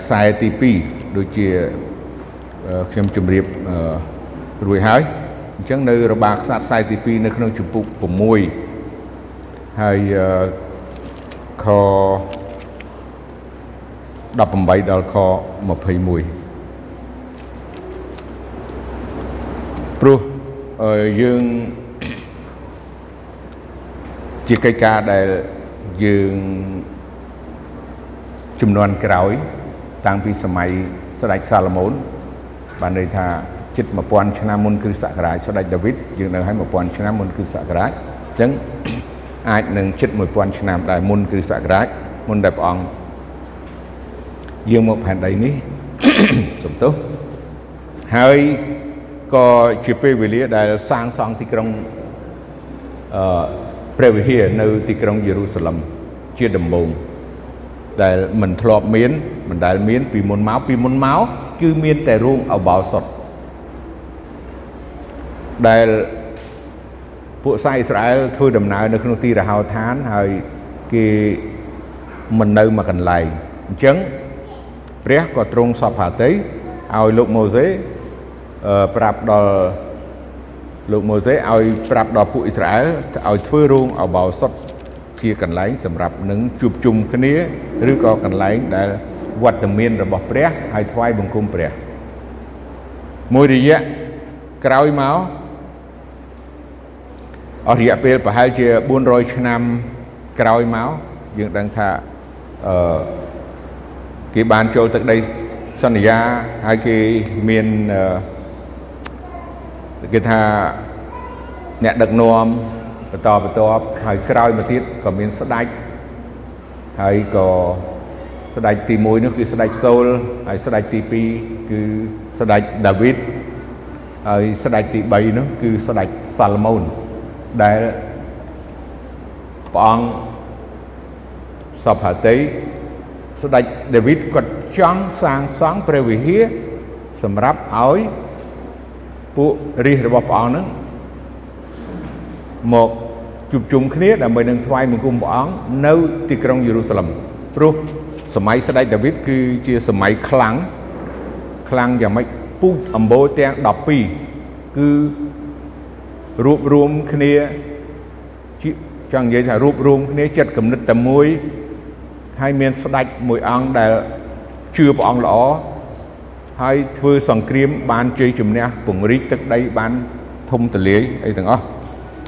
ខ្សែទី2ដូចជាខ្ញុំជម្រាបរួចហើយអញ្ចឹងនៅរបាខ្សត្រខ្សែទី2នៅក្នុងជំពូក6ហើយខ18ដល់ខ21ព្រោះយើងជាកិច្ចការដែលយើងចំនួនក្រោយ តាំងពីសម័យស្ដេចសាឡូមោនបានន័យថាជិត1000ឆ្នាំមុនគ្រិស្តសករាជស្ដេចដាវីតយើងនៅឲ្យ1000ឆ្នាំមុនគ្រិស្តសករាជអញ្ចឹងអាចនឹងជិត1000ឆ្នាំដែរមុនគ្រិស្តសករាជមុនដែលព្រះអង្គយាងមកផែនដីនេះសំទោសហើយក៏ជាពេលវេលាដែលសាងសង់ទីក្រុងអឺព្រះវិហារនៅទីក្រុងយេរូសាឡឹមជាដំបូង ដែលមិនធ្លាប់មានមិនដែលមានពីមុនមកពីមុនមកគឺមានតែរូងអបោសុតដែលពួកសាយអ៊ីស្រាអែលធ្វើដំណើរនៅក្នុងទីរហោឋានហើយគេមិននៅមកកន្លែងអញ្ចឹងព្រះក៏ទ្រង់សពហាតីឲ្យលោកម៉ូសេប្រាប់ដល់លោកម៉ូសេឲ្យប្រាប់ដល់ពួកអ៊ីស្រាអែលឲ្យធ្វើរោងអបោសុត ជាកន្លែងសម្រាប់នឹងជួបជុំគ្នាឬក៏កន្លែងដែលវត្តមានរបស់ព្រះហើយថ្វាយបង្គំព្រះមួយរយៈក្រោយមកអស់រយៈពេលប្រហែលជា400ឆ្នាំក្រោយមកយើងដឹងថាអឺគេបានចូលទឹកដីសន្យាហើយគេមានគេថាអ្នកដឹកនាំ បន្តបន្ទាប់ហើយក្រោយមកទៀតក៏មានស្ដេចហើយក៏ស្ដេចទី1នោះគឺស្ដេចសូលហើយស្ដេចទី2គឺស្ដេចដាវីតហើយស្ដេចទី3នោះគឺស្ដេចសាឡម៉ូនដែលព្រះអង្គសពហតីស្ដេចដាវីតគាត់ចង់សាងសង់ព្រះវិហារសម្រាប់ឲ្យពួករាជរបស់ព្រះអង្គហ្នឹង មកជួបជុំគ្នាដើម្បីនឹងថ្វាយបង្គំព្រះអង្គនៅទីក្រុងយេរូសាឡឹមព្រោះសម័យស្ដេចដាវីតគឺជាសម័យខ្លាំងខ្លាំងយ៉ាងម៉េចពូជអម្បូរទាំង12គឺរួបរวมគ្នាចង់និយាយថារួបរวมគ្នាចិត្តគំនិតតែមួយហើយមានស្ដេចមួយអង្គដែលជឿព្រះអង្គល្អហើយធ្វើសង្គ្រាមបានជ័យជំនះពង្រីកទឹកដីបានធំទលាយអីទាំងអស់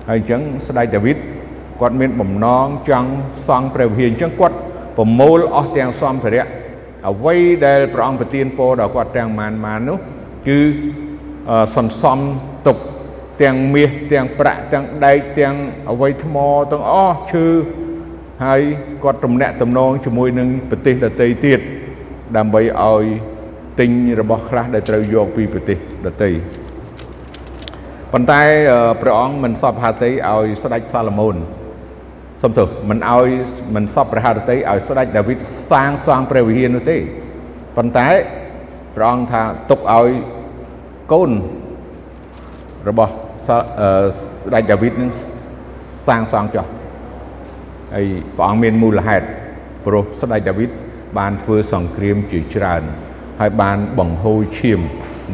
ហើយអញ្ចឹងស្ដេចដាវីតគាត់មានបំណងចង់សង់ព្រះវិហារអញ្ចឹងគាត់ប្រមូលអស់ទាំងសម្ភារៈអ្វីដែលព្រះអង្គប្រទានពរដល់គាត់ទាំងម៉ានម៉ាននោះគឺសន្សំទុកទាំងមាសទាំងប្រាក់ទាំងដែកទាំងអ្វីថ្មទាំងអស់ឈើហើយគាត់ទំនាក់ទំនងជាមួយនឹងប្រទេសដទៃទៀតដើម្បីឲ្យទិញរបស់ខ្លះដែលត្រូវយកពីប្រទេសដទៃ ប៉ុន្តែព្រះអង្គមិនសពហាតីឲ្យស្ដេចសាឡូមោនសំទោសមិនឲ្យមិនសពព្រះハរតីឲ្យស្ដេចដាវីតសាងសង់ព្រះវិហារនោះទេប៉ុន្តែព្រះអង្គថាទុកឲ្យកូនរបស់ស្ដេចដាវីតនឹងសាងសង់ចុះហើយព្រះអង្គមានមូលហេតុព្រោះស្ដេចដាវីតបានធ្វើសង្គ្រាមជាច្រើនហើយបានបង្ហូរឈាម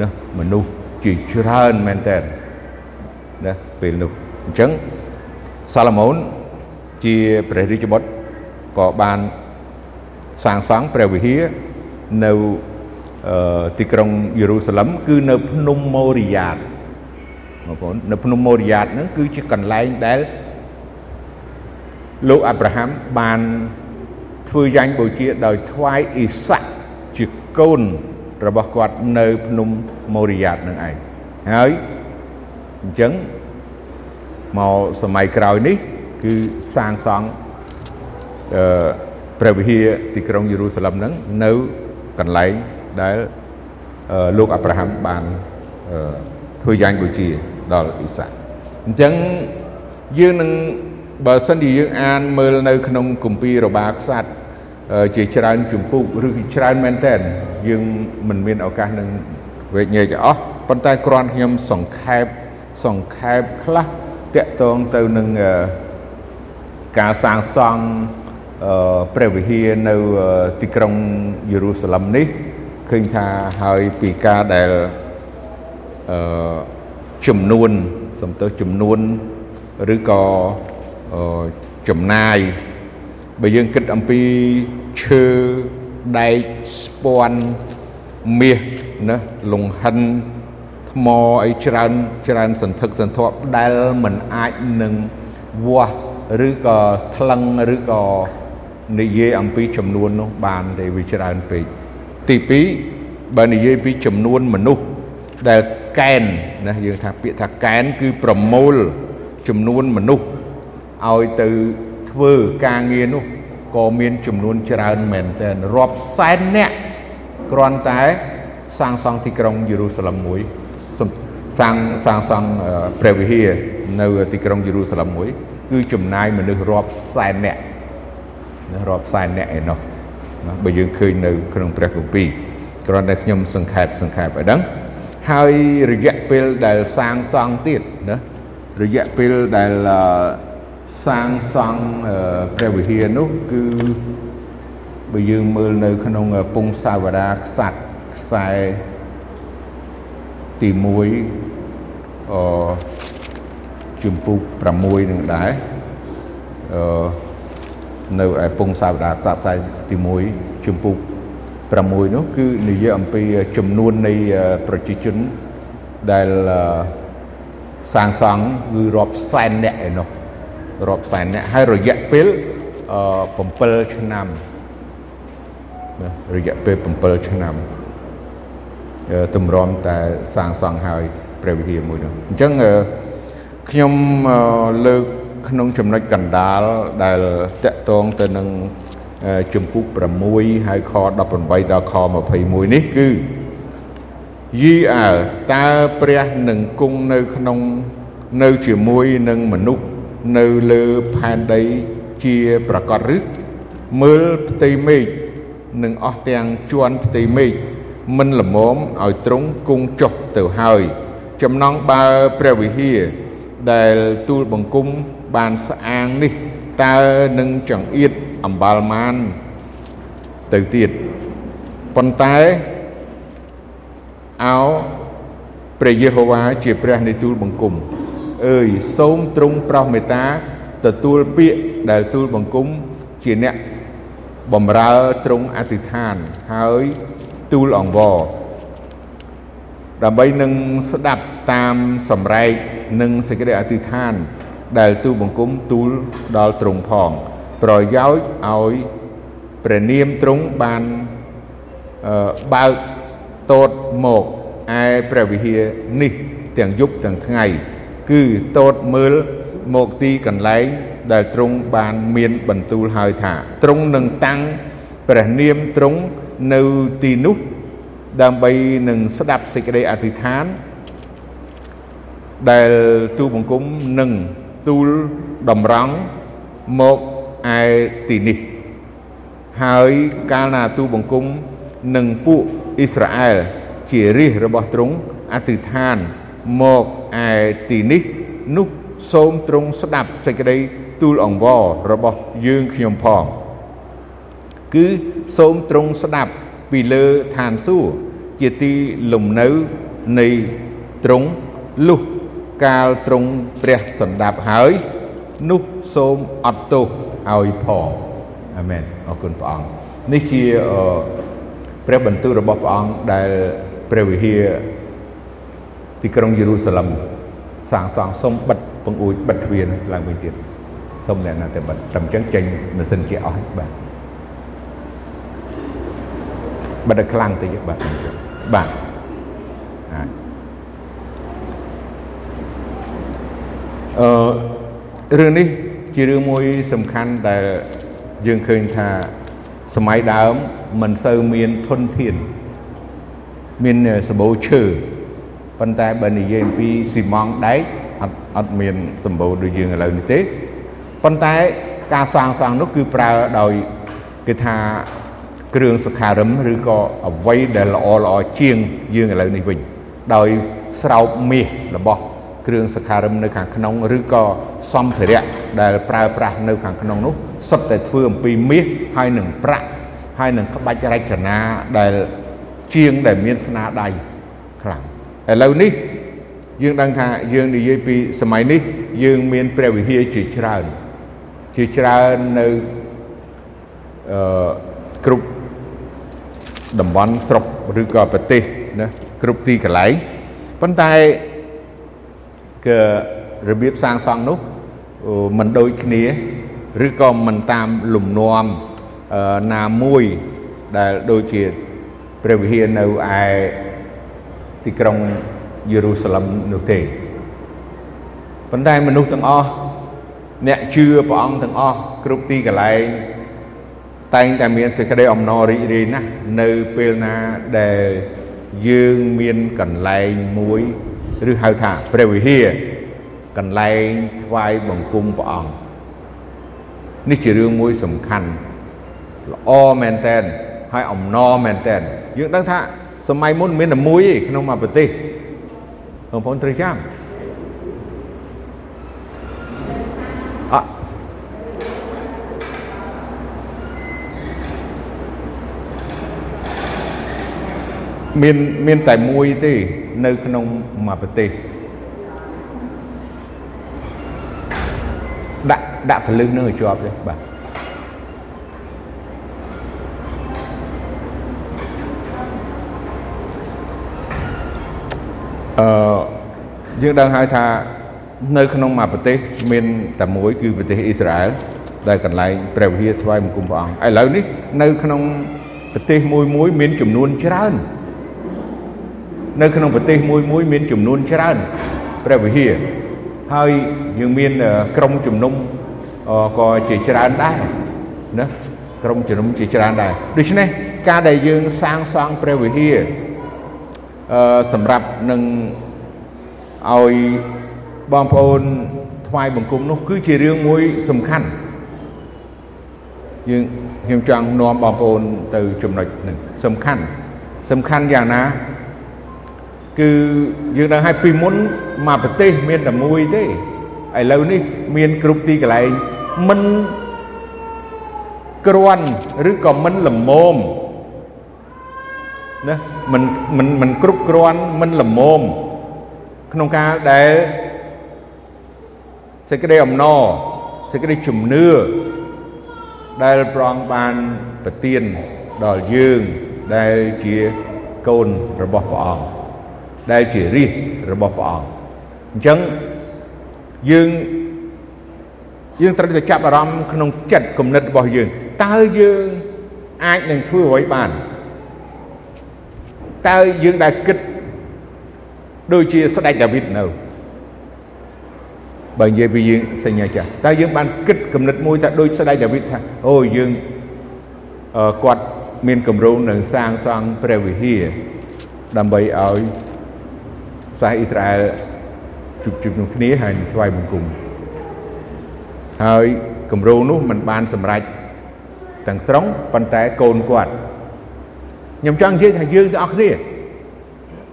ណាមនុស្សជាច្រើនមែនតើ ណាពេលនោះអញ្ចឹងសាឡូមោនជាព្រះរាជបុត្រក៏បានសាងសង់ព្រះវិហារនៅទីក្រុងយេរូសាឡឹមគឺនៅភ្នំម៉ូរីយ៉ាតបងប្អូននៅភ្នំម៉ូរីយ៉ាតហ្នឹងគឺជាកន្លែងដែលលោកអាប់រ៉ាហាំបានធ្វើយ៉ាញ់បូជាដោយថ្វាយអ៊ីសាក់ជាកូនរបស់គាត់នៅភ្នំម៉ូរីយ៉ាតនឹងឯងហើយ អញ្ចឹងមកសម័យក្រោយនេះ គឺសាងសង់អឺព្រះវិហារទីក្រុងយេរូសាឡឹមហ្នឹងនៅកន្លែងដែលលោកអាប់រ៉ាហាំបានធ្វើយ៉ាងបូជាដល់អ៊ីសាអញ្ចឹងយើងនឹងបើសិនជាយើងអានមើលនៅ ក្នុងគម្ពីររបាខ្សាត់ជាច្រើនជំពូកឬច្រើនមែនតើយើងមិនមានឱកាសនឹងវេកញែកអស់ប៉ុន្តែគ្រាន់ខ្ញុំសង្ខេប សង្ខេបខ្លះតកតងទៅនឹងការសាងសង់ព្រះវិហារនៅទីក្រុងយេរូសាឡឹមនេះឃើញថាហើយពីការដែលអឺចំនួនសំទោសចំនួនឬក៏ចំណាយបើយើងគិតអំពីឈើដែកស្ពាន់មាសណាលង្ហិន ថ្មអីច្រើនច្រើនសន្ធឹកសន្ធាប់ដែលมันអាចនឹងវាស់ឬក៏ថ្លឹងឬក៏និយាយអំពីចំនួននោះបានទេវាច្រើនពេកទី2បើនិយាយពីចំនួនមនុស្សដែលកែនណាយើងថាពាក្យថាកែនគឺប្រមូលចំនួនមនុស្សឲ្យទៅធ្វើការងារនោះក៏មានចំនួនច្រើនមែនទែនរាប់សែននាក់គ្រាន់តែសាងសង់ទីក្រុងយេរូសាឡឹមមួយ សាងសាងសង់ព្រះវិហារនៅទីក្រុងយេរូសាឡឹមមួយ គឺចំណាយមនុស្សរាប់សែននាក់រាប់សែននាក់ឯណោះបើយើងឃើញនៅក្នុងព្រះគម្ពីរគ្រាន់តែខ្ញុំសង្ខេបសង្ខេបឲ្យដឹងហើយរយៈពេលដែលសាងសង់ទៀតណារយៈពេលដែលសាងសង់ព្រះវិហារនោះគឺបើយើងមើលនៅក្នុងពងសាវតាខ្សាត់ខ្សែ ទី1អជំពូក6នឹងដែរអឺនៅឯពងសាវតាខ្សាត់ខ្សែទី1ជំពូក6នោះគឺនិយាយអំពីចំនួននៃប្រជាជនដែលសាងសង់គឺរាប់សែនអ្នកឯនោះរាប់សែនអ្នកហើយរយៈពេល7ឆ្នាំរយៈពេល7ឆ្នាំ ទម្រាំតែសាងសង់ហើយព្រះវិហារមួយនោះអញ្ចឹងខ្ញុំលើកក្នុងចំណុចកណ្ដាលដែលតកតងទៅនឹងជំពូក6ហើយខ18ដល់ខ21នេះគឺយីអើតើព្រះនឹងគង់នៅក្នុងនៅជាមួយនឹងមនុស្សនៅលើផែនដីជាប្រកបឬមើលផ្ទៃមេឃនិងអស់ទាំងជាន់ផ្ទៃមេឃ មិនល្មមឲ្យទ្រង់គង់ចុះទៅហើយ ចំណងបើព្រះវិហារដែលទូលបង្គំបានស្អាងនេះតើនឹងចង្អៀតអំបល់ម៉ានទៅទៀតប៉ុន្តែអោព្រះយេហូវ៉ាជាព្រះនៃទូលបង្គំអើយសូមទ្រង់ប្រោសមេត្តាទទួលពាក្យដែលទូលបង្គំជាអ្នកបំរើទ្រង់អធិដ្ឋានហើយ ទូលអង្វរដើម្បីនឹងស្ដាប់តាមសម្រែកនិងសេចក្តីអធិដ្ឋាន ដែលទូលបង្គំទូលដល់ទ្រង់ផង ប្រយោជន៍ឲ្យព្រះនាមទ្រង់បានបើកតូតមកឯព្រះវិហារនេះទាំងយប់ទាំងថ្ងៃ គឺតូតមើលមកទីកន្លែងដែលទ្រង់បានមានបន្ទូលហើយថាទ្រង់នឹងតាំងព្រះនាមទ្រង់ នៅទីនោះដើម្បីនឹងស្ដាប់សេចក្តីអធិដ្ឋាន ដែលទូបង្គំនឹងទូលតម្រង់មកឯទីនេះ ហើយកាលណាទូបង្គំនិងពួកអ៊ីស្រាអែលជារាជរបស់ទ្រង់អធិដ្ឋានមកឯទីនេះនោះសូមទ្រង់ស្ដាប់សេចក្តីទូលអង្វររបស់យើងខ្ញុំផង គឺសូមទ្រង់ស្ដាប់ពីលើឋានសួគ៌ជាទីលំនៅនៃទ្រង់លុះកាលទ្រង់ព្រះសន្តាប់ហើយនោះសូមអត់ទោសឲ្យផងអាមែនអរគុណព្រះអង្គនេះជាព្រះបន្ទូលរបស់ព្រះអង្គដែលព្រះវិហារទីក្រុងយេរូសាឡឹមសាងសង់សូមបិទពង្អួចបិទទ្វារឡើងវិញទៀតសូមអ្នកណាតែបិទតែអញ្ចឹងចេញម៉ាស៊ីនជាអស់បាទ បិទឲ្យខ្លាំងតិចបាទអញ្ចឹងបាទអឺរឿងនេះជារឿងមួយសំខាន់ដែលយើងឃើញថាសម័យដើមមិនសូវមានធនធាន មានសម្បូរឈើប៉ុន្តែបើនិយាយអំពីស៊ីម៉ងដែកអត់អត់មានសម្បូរដូចយើងឥឡូវនេះទេប៉ុន្តែការសាងសង់នោះគឺប្រើដោយគេថា គ្រឿងសក្ការឹមឬក៏អ្វីដែលល្អល្អជាងយើងឥឡូវនេះវិញ ដោយស្រោបមាសរបស់គ្រឿងសក្ការឹមនៅខាងក្នុងឬក៏សម្ភារៈដែលប្រើប្រាស់នៅខាងក្នុងនោះសុទ្ធតែធ្វើអំពីមាសហើយនឹងប្រាក់ហើយនឹងក្បាច់រចនាដែលជាងដែលមានស្នាដៃខ្លាំងឥឡូវនេះយើងដឹងថាយើងនិយាយពីសម័យនេះយើងមានព្រះវិហារជាច្រើន ជាច្រើននៅអឺគ្រប់ តំបន់ស្រុកឬក៏ប្រទេសណាគ្រប់ទីកន្លែងប៉ុន្តែគឺរបៀបសាងសង់នោះមិនដូចគ្នាឬក៏មិនតាមលំនាំណាមួយដែលដូចជាព្រះវិហារនៅឯទីក្រុងយេរូសាឡឹមនោះទេប៉ុន្តែមនុស្សទាំងអស់អ្នកជឿព្រះអង្គទាំងអស់គ្រប់ទីកន្លែង តែងតែមានសេចក្តីអំណររីករាយណាស់នៅពេលណាដែលយើងមានកន្លែងមួយឬហៅថាព្រះវិហារកន្លែងថ្វាយបង្គំព្រះអង្គនេះជារឿងមួយសំខាន់ល្អមែនតែនហើយអំណរមែនតែនយើងដឹងថាសម័យមុនមានតែមួយទេក្នុងមួយប្រទេសបងប្អូនត្រូវចាំ មានមានតែមួយទេនៅក្នុងមួយប្រទេសដាក់ដាក់ពលឹងនឹងឲ្យជាប់ទេបាទអឺយើងដឹងហើយថានៅក្នុងមួយប្រទេសមានតែមួយគឺប្រទេសអ៊ីស្រាអែលដែលកន្លែងព្រះវិហារថ្វាយបង្គំព្រះអង្គឥឡូវនេះនៅក្នុងប្រទេសមួយមួយមានចំនួនច្រើន នៅក្នុងប្រទេសមួយមួយមានចំនួនច្រើនព្រះវិហារហើយយើងមានក្រុមជំនុំក៏ជាច្រើនដែរណាក្រុមជំនុំជាច្រើនដែរដូច្នេះការដែលយើងសាងសង់ព្រះវិហារអឺសម្រាប់នឹងឲ្យបងប្អូនថ្វាយបង្គំនោះគឺជារឿងមួយសំខាន់យើងខ្ញុំចង់នាំបងប្អូនទៅចំណុចនេះសំខាន់សំខាន់យ៉ាងណា គឺយើងដឹងឲ្យពីមុនមកប្រទេសមានតែមួយទេឥឡូវនេះមានគ្រប់ទីកន្លែងមិនក្រាន់ឬក៏មិនល្មមណាមិនមិនមិនគ្រប់គ្រាន់មិនល្មមក្នុងការដែលសេចក្តីអំណរសេចក្តីជំនឿដែលប្រងបានប្រទានដល់យើងដែលជាកូនរបស់ព្រះអង្គ ដែលជារាជរបស់ព្រះអង្គអញ្ចឹងយើងយើងត្រូវតែចាប់អារម្មណ៍ក្នុងចិត្តគំនិតរបស់យើងតើយើងអាចនឹងធ្វើអ្វីបានតើយើងដែលគិតដូចជាស្ដេចដាវីតនៅបើនិយាយពីយើងសញ្ញាចាស់តើយើងបានគិតគំនិតមួយថាដូចស្ដេចដាវីតថាអូយើងគាត់មានគម្រោងនឹងសាងសង់ព្រះវិហារដើម្បីឲ្យ សាសអ៊ីស្រាអែលជួបជុំគ្នាហើយនឹងថ្វាយបង្គំហើយគម្រោងនោះมันបានសម្រេចទាំងស្រុងប៉ុន្តែកូនគាត់ខ្ញុំចង់និយាយថាយើងទាំងអស់គ្នា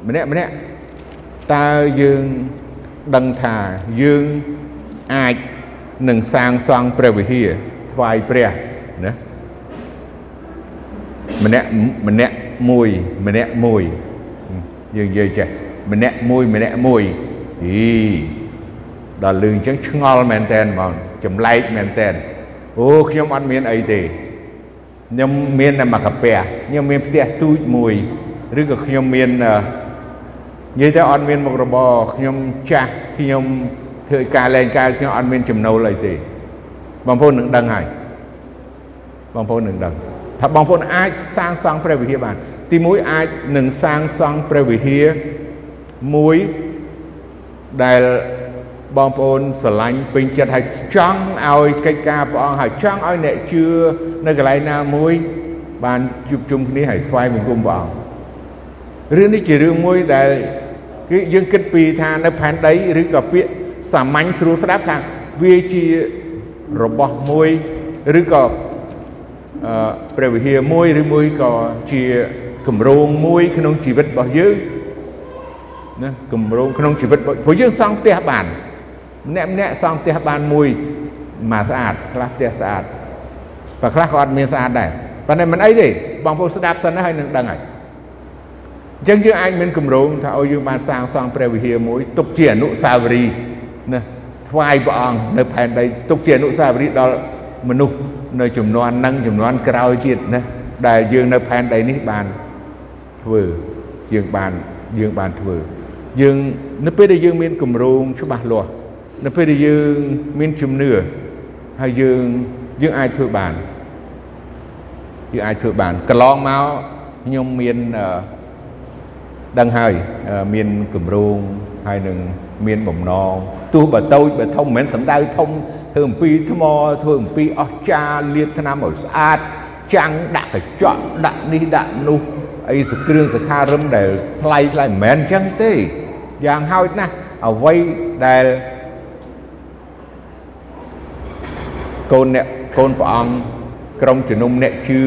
ម្នាក់ម្នាក់តើយើងដឹងថាយើងអាចនឹងសាងសង់ព្រះវិហារថ្វាយព្រះណាម្នាក់ម្នាក់មួយម្នាក់មួយយើងនិយាយចេះ ម្នាក់មួយម្នាក់មួយអីដល់លឺអញ្ចឹងឆ្ងល់មែនតែនបងចម្លែកមែនតែនអូខ្ញុំអត់មានអីទេខ្ញុំមានតែមកកាពះខ្ញុំមានផ្ទះទូចមួយឬក៏ខ្ញុំមាននិយាយទៅអត់មានមុខរបរខ្ញុំចាស់ខ្ញុំធ្វើការលែងការខ្ញុំអត់មានចំណូលអីទេបងប្អូននឹងដឹងហើយបងប្អូននឹងដឹងថាបងប្អូនអាចសាងសង់ព្រះវិហារបាន ទីមួយអាចនឹងសាងសង់ព្រះវិហារ មួយដែលបងប្អូនស្រឡាញ់ពេញចិត្តហើយចង់ឲ្យកិច្ចការព្រះអង្គហើយចង់ឲ្យអ្នកជឿនៅកន្លែងណាមួយ បានជួបជុំគ្នាហើយថ្វាយបង្គំព្រះអង្គរឿងនេះជារឿងមួយដែលគឺយើងគិតពីថានៅផែនដីឬក៏ពាក្យសាមញ្ញស្រួលស្ដាប់ថាវាជារបស់មួយឬក៏អឺព្រះវិហារមួយឬមួយក៏ជាគម្រោងមួយក្នុងជីវិតរបស់យើង ណាគម្រោងក្នុងជីវិតព្រោះយើងសង់ផ្ទះបានម្នាក់ម្នាក់សង់ផ្ទះបានមួយមកស្អាតខ្លះផ្ទះស្អាតបើខ្លះក៏អត់មានស្អាតដែរប៉ុន្តែមិនអីទេបងប្អូនស្ដាប់សិនហើយនឹងដឹងហើយអញ្ចឹងយើងអាចមានគម្រោងថាអូយើងបានសាងសង់ព្រះវិហារមួយទុកជាអនុស្សាវរីយ៍ណាថ្វាយព្រះអង្គនៅផែនដីទុកជាអនុស្សាវរីយ៍ដល់មនុស្សនៅចំនួននឹងចំនួនក្រោយទៀតណាដែលយើងនៅផែនដីនេះបានធ្វើយើងបានយើងបានធ្វើ យើងនៅពេលដែលយើងមានគម្រោងច្បាស់លាស់នៅពេលដែលយើងមានជំនឿហើយយើងយើងអាចធ្វើបានយើងអាចធ្វើបានកន្លងមកខ្ញុំមានដឹងហើយមានគម្រោងហើយនឹងមានបំណងទោះបើតូចបើធំមិនមែនសំដៅធំធ្វើអំពីថ្មធ្វើអំពីអស្ចារលាបថ្នាំឲ្យស្អាតចាំងដាក់កញ្ចក់ដាក់នេះដាក់នោះអីសគ្រឿងសខារឹមដែលថ្លៃថ្លៃមិនមែនអញ្ចឹងទេ យ៉ាងហោចណាស់អ្វីដែលកូនអ្នកកូនព្រះអង្គក្រុមជំនុំអ្នកជឿ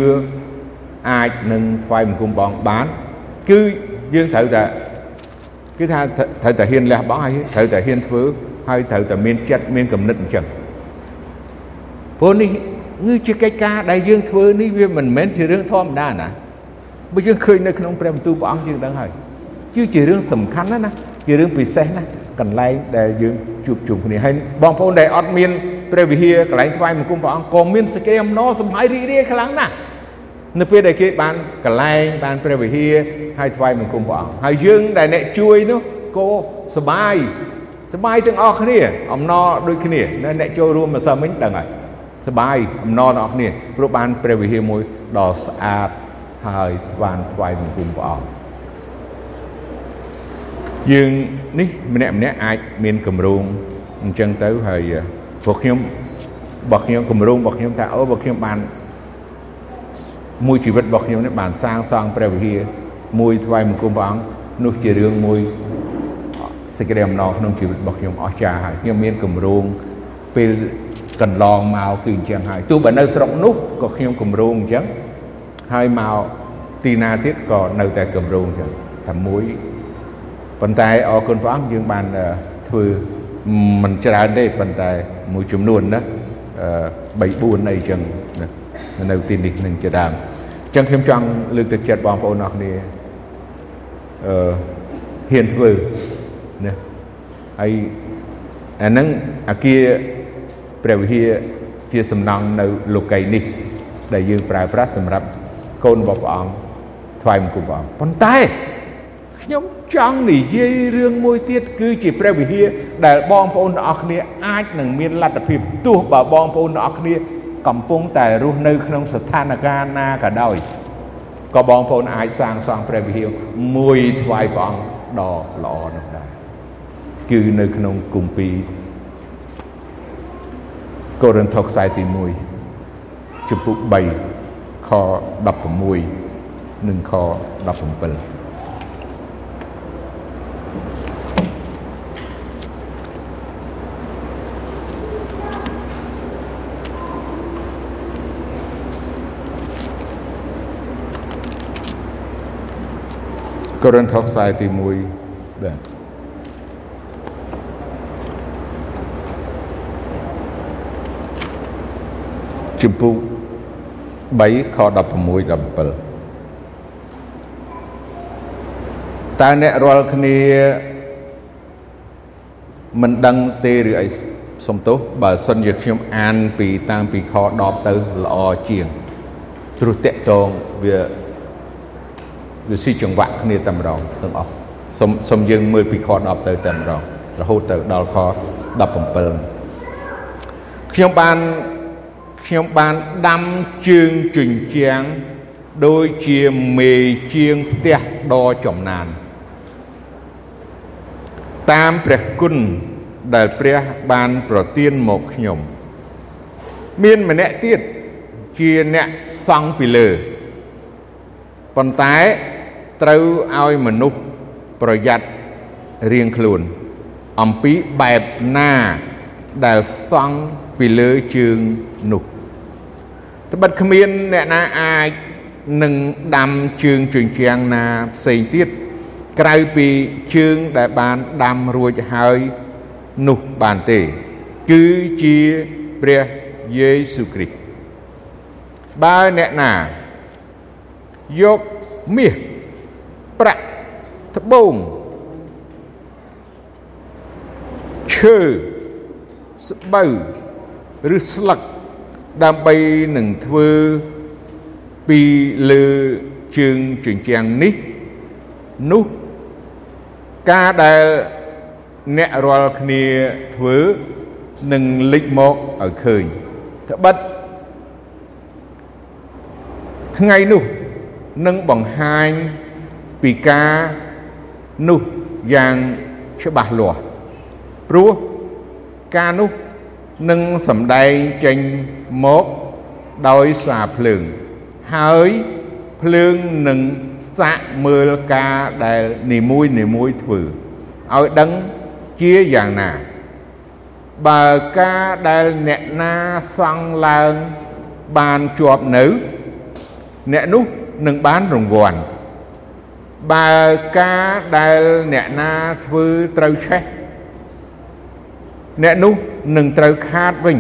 អាចនឹងថ្វាយបង្គំបងបាន គឺយើងត្រូវតែគឺថាត្រូវតែហ៊ានលះបង់ហើយត្រូវតែហ៊ានធ្វើហើយត្រូវតែមានចិត្តមានគំនិតអញ្ចឹងព្រោះនេះគឺជាកិច្ចការដែលយើងធ្វើនេះវាមិនមែនជារឿងធម្មតាណាបើយើងឃើញនៅក្នុងព្រះបន្ទូលព្រះអង្គយើងដឹងហើយគឺជារឿងសំខាន់ណាស់ណា ជារឿងពិសេសណាស់កន្លែងដែលយើងជួបជុំគ្នាហើយបងប្អូនដែលអត់មានព្រះវិហារកន្លែងថ្វាយបង្គំព្រះអង្គក៏មានសេចក្តីអំណរសម្ហើយរីករាយខ្លាំងណាស់នៅពេលដែលគេបានកន្លែងបានព្រះវិហារហើយថ្វាយបង្គំព្រះអង្គហើយយើងដែលអ្នកជួយនោះក៏សបាយសបាយទាំងអស់គ្នាអំណរដូចគ្នាអ្នកចូលរួមម្សិលមិញដឹងហើយសបាយអំណរទាំងអស់គ្នាព្រោះបានព្រះវិហារមួយដ៏ស្អាតហើយបានថ្វាយបង្គំព្រះអង្គ យើងនេះម្នាក់ម្នាក់អាចមានកម្រងអញ្ចឹងទៅហើយពួកខ្ញុំរបស់ខ្ញុំកម្រងរបស់ខ្ញុំថាអូបើខ្ញុំបានមួយជីវិតរបស់ខ្ញុំនេះបានសាងសង់ព្រះវិហារមួយថ្វាយបង្គំព្រះអង្គនោះជារឿងមួយសេចក្តីអំណរក្នុងជីវិតរបស់ខ្ញុំអស្ចារ្យហើយខ្ញុំមានកម្រងពេលកន្លងមកគឺអញ្ចឹងហើយទោះបើនៅស្រុកនោះក៏ខ្ញុំកម្រងអញ្ចឹងហើយមកទីណាទៀតក៏នៅតែកម្រងអញ្ចឹងតែមួយ ប៉ុន្តែអរគុណព្រះអង្គយើងបានធ្វើមិនច្រើនទេប៉ុន្តែមួយចំនួនណា3 4អីចឹងនៅទីនេះនឹងជាដើមអញ្ចឹងខ្ញុំចង់លើកទឹកចិត្តបងប្អូនអរគ្នាអឺហ៊ានធ្វើណាហើយអាហ្នឹងអាគារព្រះវិហារជាសំណង់នៅលោកីនេះ ដែលយើងប្រើប្រាស់សម្រាប់កូនរបស់ព្រះអង្គថ្វាយបង្គំព្រះអង្គប៉ុន្តែ ខ្ញុំចង់និយាយរឿងមួយទៀតគឺជាព្រះវិហារដែលបងប្អូនទាំងអស់គ្នាអាចនឹងមានលទ្ធភាពទោះបើបងប្អូនទាំងអស់គ្នាកំពុងតែរស់នៅក្នុងស្ថានភាពណាក៏ដោយក៏បងប្អូនអាចសាងសង់ព្រះវិហារមួយថ្វាយព្រះអង្គដ៏ល្អនោះដែរគឺនៅក្នុងគម្ពីរកូរិនថូសខ្សែទី1ជំពូក3ខ16និងខ17 កូរិនថូសខ្សែទី1បាទជំពូក3ខ16 17តើអ្នករាល់គ្នាមិនដឹងទេឬអីសំទោសបើសិនជាខ្ញុំអានពីតាមពីខ10ទៅល្អជាងព្រោះតកតងវា វាស៊ីចង្វាក់គ្នាតែម្ដងទាំងអស់សូមសូមយើងមើលពីខ10ទៅតែម្ដងរហូតទៅដល់ខ17ខ្ញុំបានខ្ញុំបានដាំជើងជញ្ជាំងដូចជាមេជាងផ្ទះដ៏ចំណាន តាមព្រះគុណដែលព្រះបានប្រទានមកខ្ញុំ មានម្នាក់ទៀតជាអ្នកសង់ពីលើ ប៉ុន្តែត្រូវឲ្យមនុស្សប្រយ័ត្នរៀងខ្លួន អំពីបែបណាដែលសង់ពីលើជើងនោះត្បិតគ្មានអ្នកណាអាចនឹងដាំជើងជញ្ជាំងណាផ្សេងទៀតក្រៅពីជើងដែលបានដាំរួចហើយនោះបានទេ គឺជាព្រះយេស៊ូវគ្រីស្ទបើអ្នកណា យកមាសប្រាក់ត្បូងឈើស្បូវឬស្លឹកដើម្បីនឹងធ្វើពីលើជើងជញ្ជាំងនេះនោះការដែលអ្នករាល់គ្នាធ្វើនឹងលេចមកឲ្យឃើញត្បិតថ្ងៃនោះ នឹងបង្ហាញពីការនោះយ៉ាងច្បាស់លាស់ព្រោះការនោះនឹងសម្ដែងចេញមកដោយសារភ្លើង ហើយភ្លើងនឹងសាកមើលការដែលនីមួយនីមួយធ្វើឲ្យដឹងជាយ៉ាងណា បើការដែលអ្នកណាសង់ឡើងបានជាប់នៅ អ្នកនោះ នឹងបានរង្វាន់បើការដែលអ្នកណាធ្វើត្រូវឆេះអ្នកនោះនឹងត្រូវខាតវិញ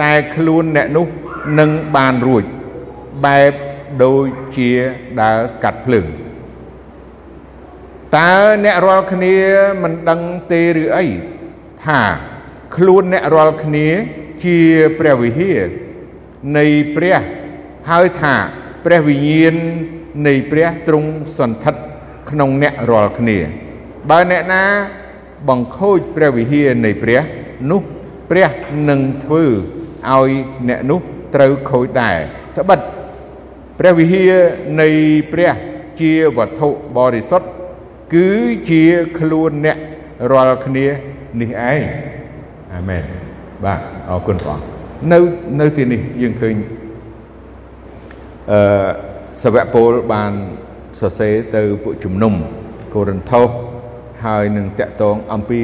តែខ្លួនអ្នកនោះនឹងបានរួចបែបដូចជាដើរកាត់ភ្លើងតើអ្នករាល់គ្នាមិនដឹងទេឬអីថាខ្លួនអ្នករាល់គ្នាជាព្រះវិហារនៃព្រះហើយថា ព្រះវិញ្ញាណនៃព្រះទ្រង់សន្ធិដ្ឋក្នុងអ្នករាល់គ្នា បើអ្នកណាបង្ខូចព្រះវិហារនៃព្រះនោះព្រះនឹងធ្វើឲ្យអ្នកនោះត្រូវខូចដែរត្បិតព្រះវិហារនៃព្រះជាវត្ថុបរិសុទ្ធគឺជាខ្លួនអ្នករាល់គ្នានេះឯងអាមែនបាទអរគុណព្រះអង្គនៅនៅទីនេះយើងឃើញ អឺសាវកពលបានសរសេរទៅពួកជំនុំកូរិនថូសហើយនឹងតកតងអំពី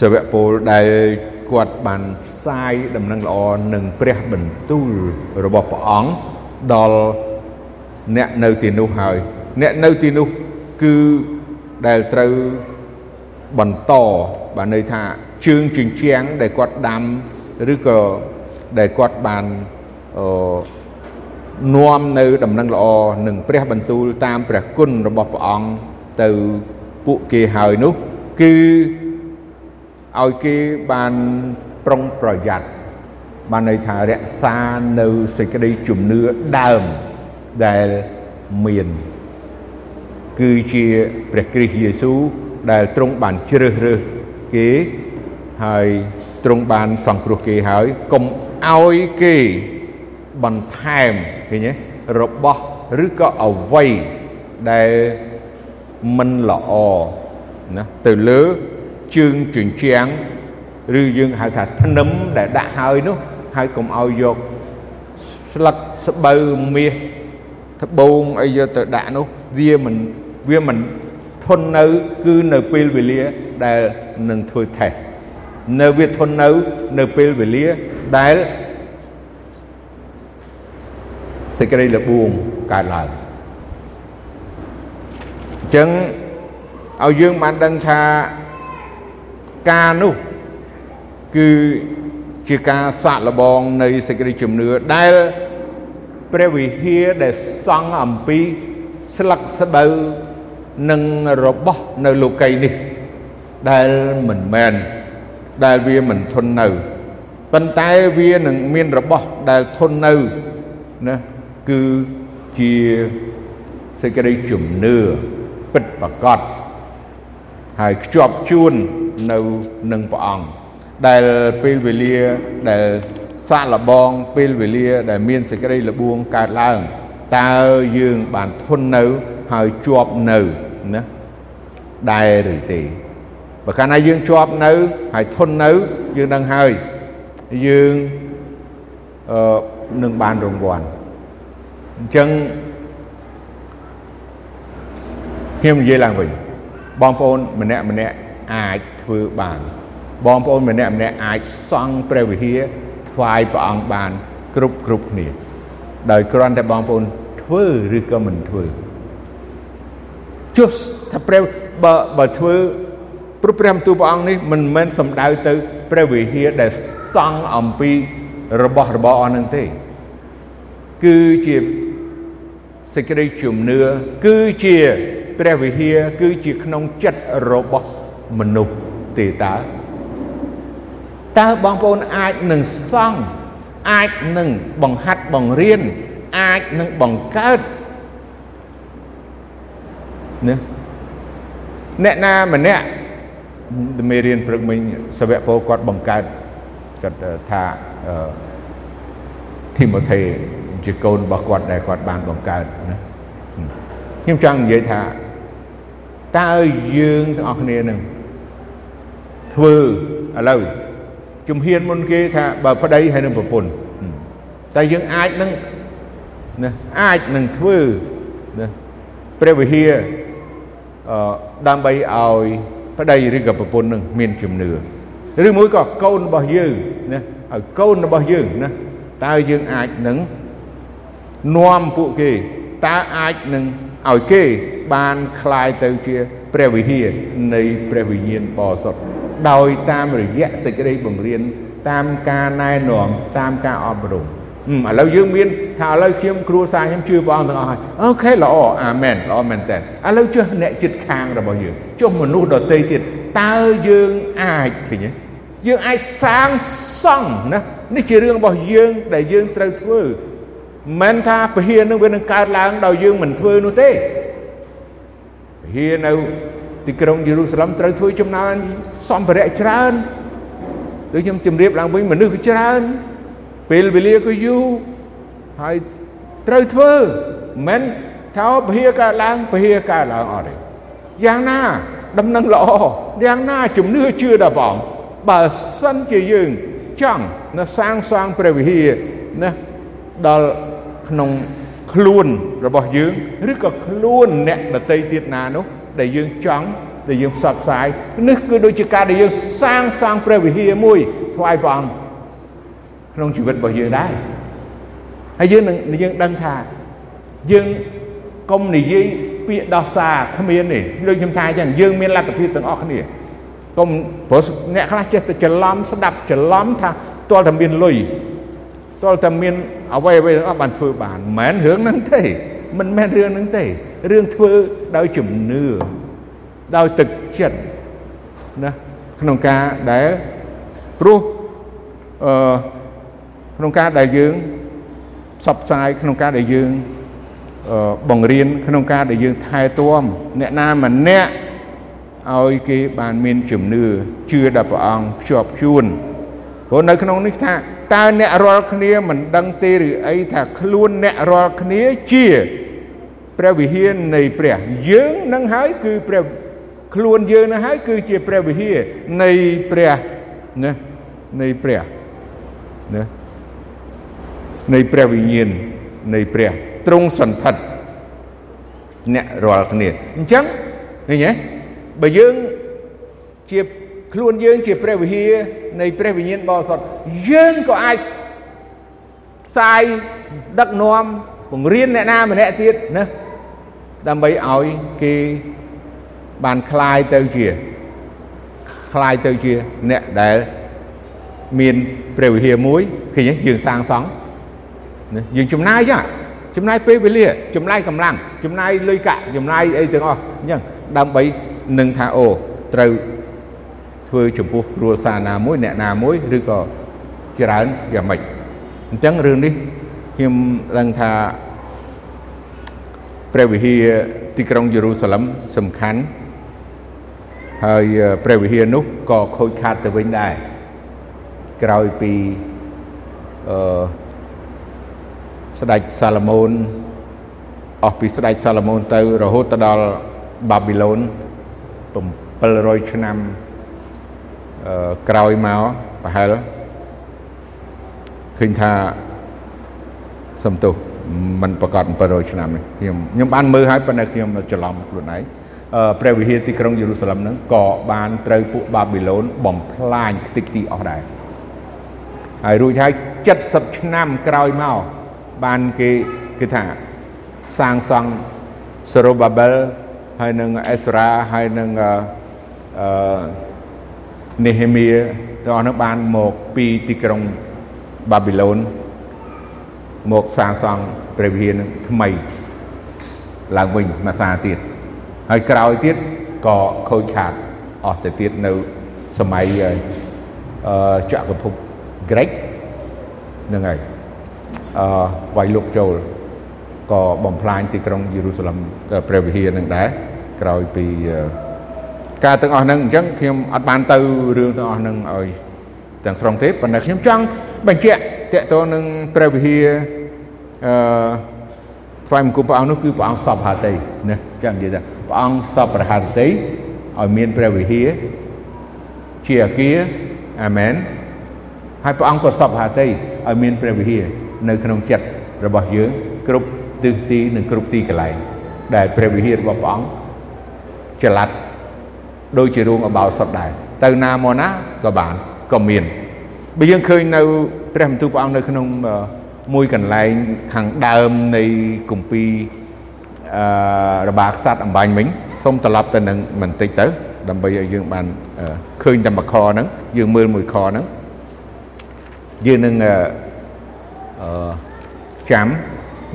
សាវកពលដែលគាត់បានផ្សាយដំណឹងល្អនឹងព្រះបន្ទូលរបស់ព្រះអង្គដល់អ្នកនៅទីនោះហើយអ្នកនៅទីនោះគឺដែលត្រូវបន្តបានន័យថាជើងជញ្ជាំងដែលគាត់ដាំឬក៏ដែលគាត់បានអឺ នាំនៅដំណឹងល្អនឹងព្រះបន្ទូលតាមព្រះគុណរបស់ព្រះអង្គទៅពួកគេហើយនោះគឺឲ្យគេបានប្រុងប្រយ័ត្នបានន័យថារក្សានៅសេចក្តីជំនឿដើមដែលមានគឺជាព្រះគ្រីស្ទយេស៊ូវដែលទ្រង់បានជ្រើសរើសគេហើយទ្រង់បានសង្គ្រោះគេហើយកុំឲ្យគេបន្ថែម ឃើញទេរបស់ឬក៏អវ័យដែលមិនល្អណាទៅលើជើងជញ្ជាំងឬយើងហៅថាធ្នឹមដែលដាក់ហើយនោះហើយកុំឲ្យយកស្លឹកស្បូវមាសត្បូងអីយកទៅដាក់នោះវាមិនវាមិនធន់នៅគឺនៅពេលវេលាដែលនឹងធ្វើថេស្តនៅវាធន់នៅនៅពេលវេលាដែល សេចក្តីលបួងកើតឡើងអញ្ចឹងឲ្យយើងបានដឹងថាការនោះគឺជាការសាក់លបងនៃសេចក្តីជំនឿដែលព្រះវិហារដែលសង់អំពីស្លឹកស្បូវនិងរបស់នៅលោកីយនេះ ដែលមិនមែនដែលវាមិនធន់នៅប៉ុន្តែវានឹងមានរបស់ដែលធន់នៅណា គឺជាសេចក្តីជំនឿពិតប្រកបហើយខ្ជាប់ជួននៅនឹងព្រះអង្គដែលពេលវេលាដែលសាក់លបងពេលវេលាដែលមានសេចក្តីលបួងកើតឡើងតើយើងបានធន់នៅហើយជាប់នៅណាដែរឬទេបើកាលណាយើងជាប់នៅហើយធន់នៅយើងដឹងហើយយើងអឺនឹងបានរង្វាន់ អញ្ចឹងខ្ញុំនិយាយឡើងវិញបងប្អូនម្នាក់ម្នាក់អាចធ្វើបានបងប្អូនម្នាក់ម្នាក់អាចសង់ព្រះវិហារថ្វាយព្រះអង្គបាន គ្រប់គ្រប់គ្នា ដោយគ្រាន់តែបងប្អូនធ្វើឬក៏មិនធ្វើចុះថាព្រះបើបើធ្វើព្រោះព្រះបន្ទូលព្រះអង្គនេះមិនមែនសំដៅទៅព្រះវិហារដែលសង់អំពីរបស់របរអស់នឹងទេ គឺជា សេចក្តីជំនឿគឺជាព្រះវិហារគឺជាក្នុងចិត្តរបស់មនុស្សទេតើតើបងប្អូនអាចនឹងសង់អាចនឹងបង្ហាត់បង្រៀនអាចនឹងបង្កើតណាអ្នកណាម្នាក់មេរៀនព្រឹកមិញសាវកពោគាត់បង្កើតគាត់ថាធីម៉ូថេ ជាកូនរបស់គាត់ដែលគាត់បានបង្កើតណាខ្ញុំចង់និយាយថាតើយើងទាំងអស់គ្នានឹងធ្វើឥឡូវជំហានមុនគេថាបើប្តីហើយនឹងប្រពន្ធតែយើងអាចនឹងណាអាចនឹងធ្វើណាព្រះវិហារអឺដើម្បីឲ្យប្តីឬក៏ប្រពន្ធនឹងមានជំនឿឬមួយក៏កូនរបស់យើងណាឲ្យកូនរបស់យើងណាតើយើងអាចនឹង នាំពួកគេតើអាចនឹងឲ្យគេបានคลายទៅជាព្រះវិហារនៃព្រះវិញ្ញាណបរិសុទ្ធដោយតាមរយៈសេចក្តីបង្រៀនតាមការណែនាំតាមការអប់រំឥឡូវយើងមានថាឥឡូវខ្ញុំគ្រួសារខ្ញុំជឿព្រះអង្គទាំងអស់ហើយអូខេល្អអាមែនល្អមែនតើឥឡូវចុះអ្នកចិត្តខាងរបស់យើងចុះមនុស្សដទៃទៀតតើយើងអាចឃើញទេយើងអាចសាងសង់ណានេះជារឿងរបស់យើងដែលយើងត្រូវធ្វើ មិនថាពហិនឹងវានឹងកើតឡើងដោយយើងមិនធ្វើនោះទេពហិនៅទីក្រុងយេរូសាឡឹមត្រូវធ្វើចំណានសម្ភារៈច្រើនដូចខ្ញុំជម្រាបឡើងវិញមនុស្សក៏ច្រើនពេលវេលាក៏យូរហើយត្រូវធ្វើមិនថាពហិកើតឡើងពហិកើតឡើងអត់ទេយ៉ាងណាដំណឹងល្អយ៉ាងណាជំនឿជឿដល់ព្រះអង្គបើសិនជាយើងចង់នៅសាងសង់ព្រះវិហារណាដល់ ក្នុងខ្លួនរបស់យើងឬក៏ខ្លួនអ្នកដតីទៀតណានោះដែលយើងចង់ដែលយើងផ្សព្វផ្សាយនេះគឺដូចជាការដែលយើងសាងសង់ព្រះវិហារមួយថ្វាយព្រះអង្គក្នុងជីវិតរបស់យើងដែរហើយយើងនឹងយើងដឹងថាយើងកុំនិយាយពាក្យដោះសារគ្មានទេដូចខ្ញុំថាអញ្ចឹងយើងមានលទ្ធភាពទាំងអស់គ្នាកុំព្រោះអ្នកខ្លះចេះតែច្រឡំស្ដាប់ច្រឡំថាទាល់តែមានលុយ ទាល់តែមានអ្វីអ្វីទាំងអស់បានធ្វើបានមិនមែនរឿងហ្នឹងទេមិនមែនរឿងហ្នឹងទេរឿងធ្វើដោយជំនឿដោយទឹកចិត្តណាក្នុងការដែលព្រោះអឺក្នុងការដែលយើងផ្សព្វផ្សាយក្នុងការដែលយើងបង្រៀនក្នុងការដែលយើងថែទាំអ្នកណាម្នាក់ឲ្យគេបានមានជំនឿជឿដល់ព្រះអង្គភ្ជាប់ជួន ព្រោះនៅក្នុងនេះថាតើអ្នករាល់គ្នាមិនដឹងទេឬអីថាខ្លួនអ្នករាល់គ្នាជាព្រះវិហារនៃព្រះយើងនឹងហើយគឺព្រះខ្លួនយើងនឹងហើយគឺជាព្រះវិហារនៃព្រះណានៃព្រះណានៃព្រះវិញ្ញាណនៃព្រះទ្រង់សន្ធិដ្ឋអ្នករាល់គ្នាអញ្ចឹងឃើញទេបើយើងជា ខ្លួនយើងជាព្រះវិហារនៃព្រះវិញ្ញាណបរិសុទ្ធយើងក៏អាចផ្សាយដឹកនាំបង្រៀនអ្នកណាម្នាក់ទៀតណាដើម្បីឲ្យគេបានคลายទៅជាคลายទៅជាអ្នកដែលមានព្រះវិហារមួយឃើញទេយើងសាងសង់យើងចំណាយចាចំណាយពេលវេលាចំណាយកម្លាំងចំណាយលុយកាក់ចំណាយអីទាំងអស់អញ្ចឹងដើម្បីនឹងថាអូត្រូវ ធ្វើចំពោះគ្រួសារណាមួយអ្នកណាមួយឬក៏ច្រើនយ៉ាងម៉េចអញ្ចឹងរឿងនេះខ្ញុំដឹងថាព្រះវិហារទីក្រុងយេរូសាឡឹមសំខាន់ហើយព្រះវិហារនោះក៏ខូចខាតទៅវិញដែរក្រោយពីអឺស្ដេចសាឡូមោនអស់ពីស្ដេចសាឡូមោនទៅរហូតទៅដល់បាប៊ីឡូន700ឆ្នាំអឺ ក្រោយមកប្រហែលឃើញថាសំទោសมันប្រកាស700ឆ្នាំនេះខ្ញុំខ្ញុំបានមើលហើយប៉ុន្តែខ្ញុំច្រឡំខ្លួនឯងព្រះវិហារទីក្រុងយេរូសាឡឹមហ្នឹងក៏បានត្រូវពួកបាប៊ីឡូនបំផ្លាញខ្ទេចទីអស់ដែរហើយរួចហើយ70ឆ្នាំក្រោយមកបានគេគេថាសាងសង់សេរូបាបិលហើយនឹងអេសរ៉ាហើយនឹងអឺ នេហេមៀទាំងអស់នោះបានមកពីទីក្រុងបាប៊ីឡូនមកសាងសង់ព្រះវិហារនឹងថ្មីឡើងវិញមួយសាទៀតហើយក្រោយទៀតក៏ខូចខាតអស់ទៅទៀតនៅសម័យអឺចក្រភពក្រិកហ្នឹងហើយអឺវាយលុកចូលក៏បំផ្លាញទីក្រុងយេរូសាឡឹមព្រះវិហារនឹងដែរក្រោយពី ការទាំងអស់ហ្នឹងអញ្ចឹងខ្ញុំអត់បានទៅរឿងទាំងអស់ហ្នឹងឲ្យទាំងស្រុងទេប៉ុន្តែខ្ញុំចង់បញ្ជាក់តកតនឹងព្រះវិហារអឺថ្វាយបង្គំព្រះអង្គនោះគឺព្រះអង្គសពហតីណាចឹងនិយាយថាព្រះអង្គសពរហតីឲ្យមានព្រះវិហារជាអាគារអាមែនហើយព្រះអង្គក៏សពហតីឲ្យមានព្រះវិហារនៅក្នុងចិត្តរបស់យើងគ្រប់ទិសទីនិងគ្រប់ទីកន្លែងដែលព្រះវិហាររបស់ព្រះអង្គចល័ត ដូចជារូងអបោសុតដែរទៅណាមកណាក៏បានក៏មានបើយើងឃើញនៅព្រះបន្ទូលព្រះអង្គនៅក្នុងមួយកន្លែងខាងដើមនៃគម្ពីរអឺរបាខ្សាត់អំបញ្ញមិញសូមត្រឡប់ទៅនឹងបន្តិចទៅ ដើម្បីឲ្យយើងបានឃើញតែមួយខហ្នឹងយើងមើលមួយខហ្នឹងយើងនឹងអឺចាំ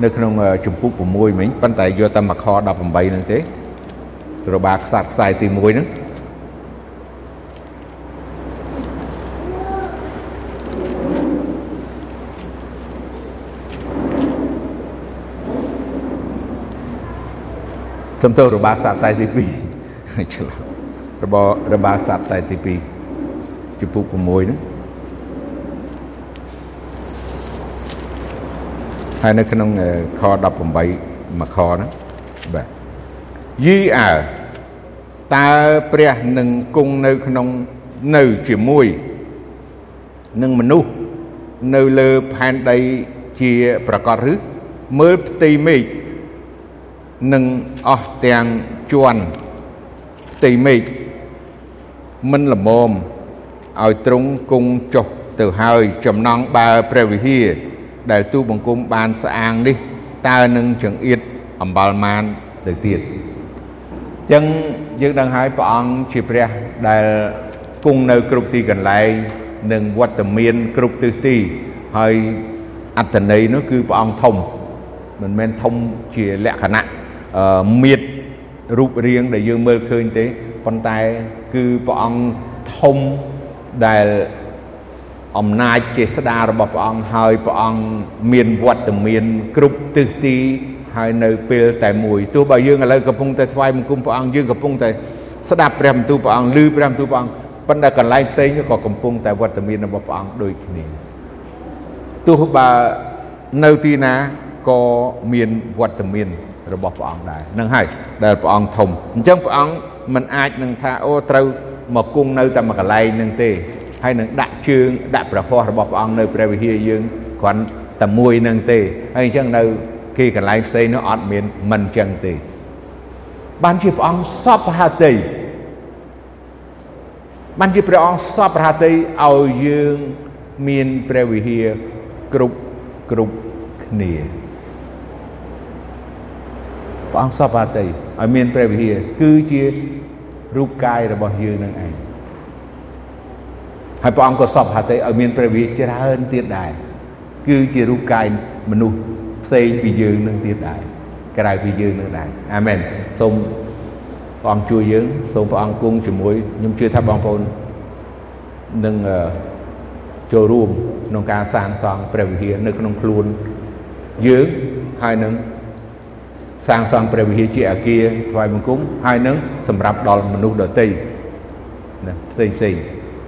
នៅក្នុងចម្ពោះ6មិញប៉ុន្តែយកតែមួយខ18ហ្នឹងទេរបាខ្សាត់ខ្សែទី1ហ្នឹង សំទោសរបស់សាបខ្សែទី2ឆ្លោះរបស់របស់សាបខ្សែទី2ចំពុក6ហ្នឹងហើយនៅក្នុងខ18មួយខហ្នឹងបាទយីអើតើព្រះនឹងគង់នៅក្នុងនៅជាមួយនឹងមនុស្សនៅលើផែនដីជាប្រកបឬមើលផ្ទៃមេឃ និងអស់ទាំងជន់ផ្ទៃមេឃមិនល្មមឲ្យទ្រង់គង់ចុះទៅហើយចំណងបើព្រះវិហារដែលទូបង្គំបានស្អាងនេះតើនឹងចង្អៀតអំបល់ម៉ានទៅទៀតចឹងយើងដឹងហើយព្រះអង្គជាព្រះដែលគង់នៅគ្រប់ទីកន្លែងនិងវត្តមានគ្រប់ទិសទីហើយអត្តន័យនោះគឺព្រះអង្គធំមិនមែនធំជាលក្ខណៈ មៀតរូបរាងដែលយើងមើលឃើញទេប៉ុន្តែគឺព្រះអង្គធំដែលអំណាចចេស្តារបស់ព្រះអង្គហើយព្រះអង្គមានវត្តមានគ្រប់ទិសទីហើយនៅពេលតែមួយទោះបើយើងឥឡូវកំពុងតែថ្វាយបង្គំព្រះអង្គយើងកំពុងតែស្ដាប់ព្រះបន្ទូលព្រះអង្គឮព្រះបន្ទូលព្រះអង្គប៉ុន្តែកន្លែងផ្សេងក៏កំពុងតែវត្តមានរបស់ព្រះអង្គដូចគ្នាទោះបើនៅទីណាក៏មានវត្តមាន របស់ព្រះអង្គដែរនឹងហើយដែលព្រះអង្គធំអញ្ចឹងព្រះអង្គមិនអាចនឹងថាអូត្រូវមកគង់នៅតែមួយកន្លែងនឹងទេហើយនឹងដាក់ជើងដាក់ប្រហោះរបស់ព្រះអង្គនៅព្រះវិហារយើងគ្រាន់តែមួយនឹងទេហើយអញ្ចឹងនៅគេកន្លែងផ្សេងនោះអត់មានមិនអញ្ចឹងទេ បានជាព្រះអង្គសពហតិបានជាព្រះអង្គសពហតិឲ្យយើងមានព្រះវិហារគ្រប់គ្រប់គ្នា ព្រះអង្គសពអតីឲ្យមានព្រះវិហារគឺជារូបកាយរបស់យើងនឹងឯងហើយព្រះអង្គក៏សពហតិឲ្យមានព្រះវិហារច្រើនទៀតដែរគឺជារូបកាយមនុស្សផ្សេងពីយើងនឹងទៀតដែរក្រៅពីយើងនឹងដែរអាមែនសូមព្រះអង្គជួយយើងសូមព្រះអង្គគង់ជាមួយខ្ញុំជឿថាបងប្អូននឹងចូលរួមក្នុងការសាងសង់ព្រះវិហារនៅក្នុងខ្លួនយើងហើយនឹង សាងសង់ព្រះវិហារជាអាគារថ្វាយបង្គំហើយនឹងសម្រាប់ដល់មនុស្សដទៃណាផ្សេងផ្សេង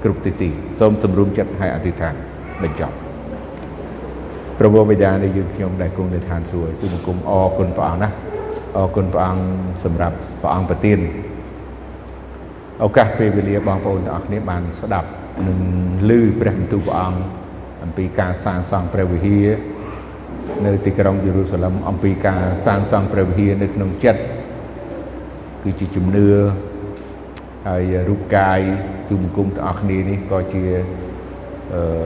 គ្រប់ទីទីសូមសម្រុំចិត្តឲ្យអធិដ្ឋានបញ្ចប់ព្រះបិតានៃយើងខ្ញុំដែលគង់នៅឋានសួគ៌ទូបង្គំអរគុណព្រះអង្គណាអរគុណព្រះអង្គសម្រាប់ព្រះអង្គប្រទានឱកាសពេលវេលាបងប្អូនទាំងអស់គ្នាបានស្ដាប់និងឮព្រះបន្ទូលព្រះអង្គអំពីការសាងសង់ព្រះវិហារ នៅទីក្រុងយេរូសាឡឹមអំពីការសាងសង់ព្រះវិហារនៅក្នុងចិត្តគឺជាជំនឿហើយរូបកាយទូបង្គំទាំងអស់គ្នានេះក៏ជាអឺ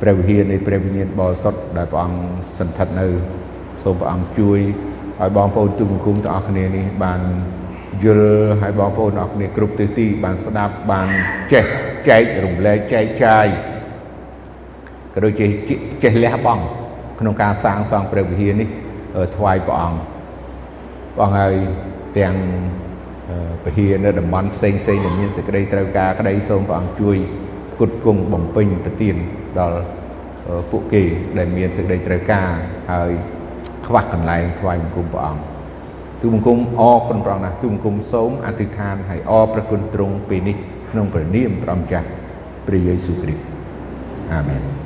ព្រះវិហារនៃព្រះវិញ្ញាណបរិសុទ្ធដែលព្រះអង្គសន្ធិដ្ឋនៅសូមព្រះអង្គជួយឲ្យបងប្អូនទូបង្គំទាំងអស់គ្នានេះបានយល់ឲ្យបងប្អូនទាំងអស់គ្នាគ្រប់ទិសទីបានស្ដាប់បានចេះចែករំលែកចែកចាយក៏ដូចជាចេះលះបង់ ក្នុងការសាងសង់ព្រះវិហារនេះថ្វាយព្រះអង្គព្រះអង្គហើយទាំងពហិនៅតំបន់ផ្សេងផ្សេងដែលមានសេចក្តីត្រូវការក្តីសូមព្រះអង្គជួយផ្គត់ផ្គង់បំពេញប្រទានដល់ពួកគេដែលមានសេចក្តីត្រូវការហើយខ្វះកន្លែងថ្វាយបង្គំព្រះអង្គទូបង្គំអរគុណព្រះអង្គណាស់ទូបង្គំសូមអធិដ្ឋានឲ្យអរព្រះគុណទ្រង់ពេលនេះក្នុងព្រះនាមព្រះម្ចាស់ព្រះយេស៊ូវគ្រីស្ទអាមែន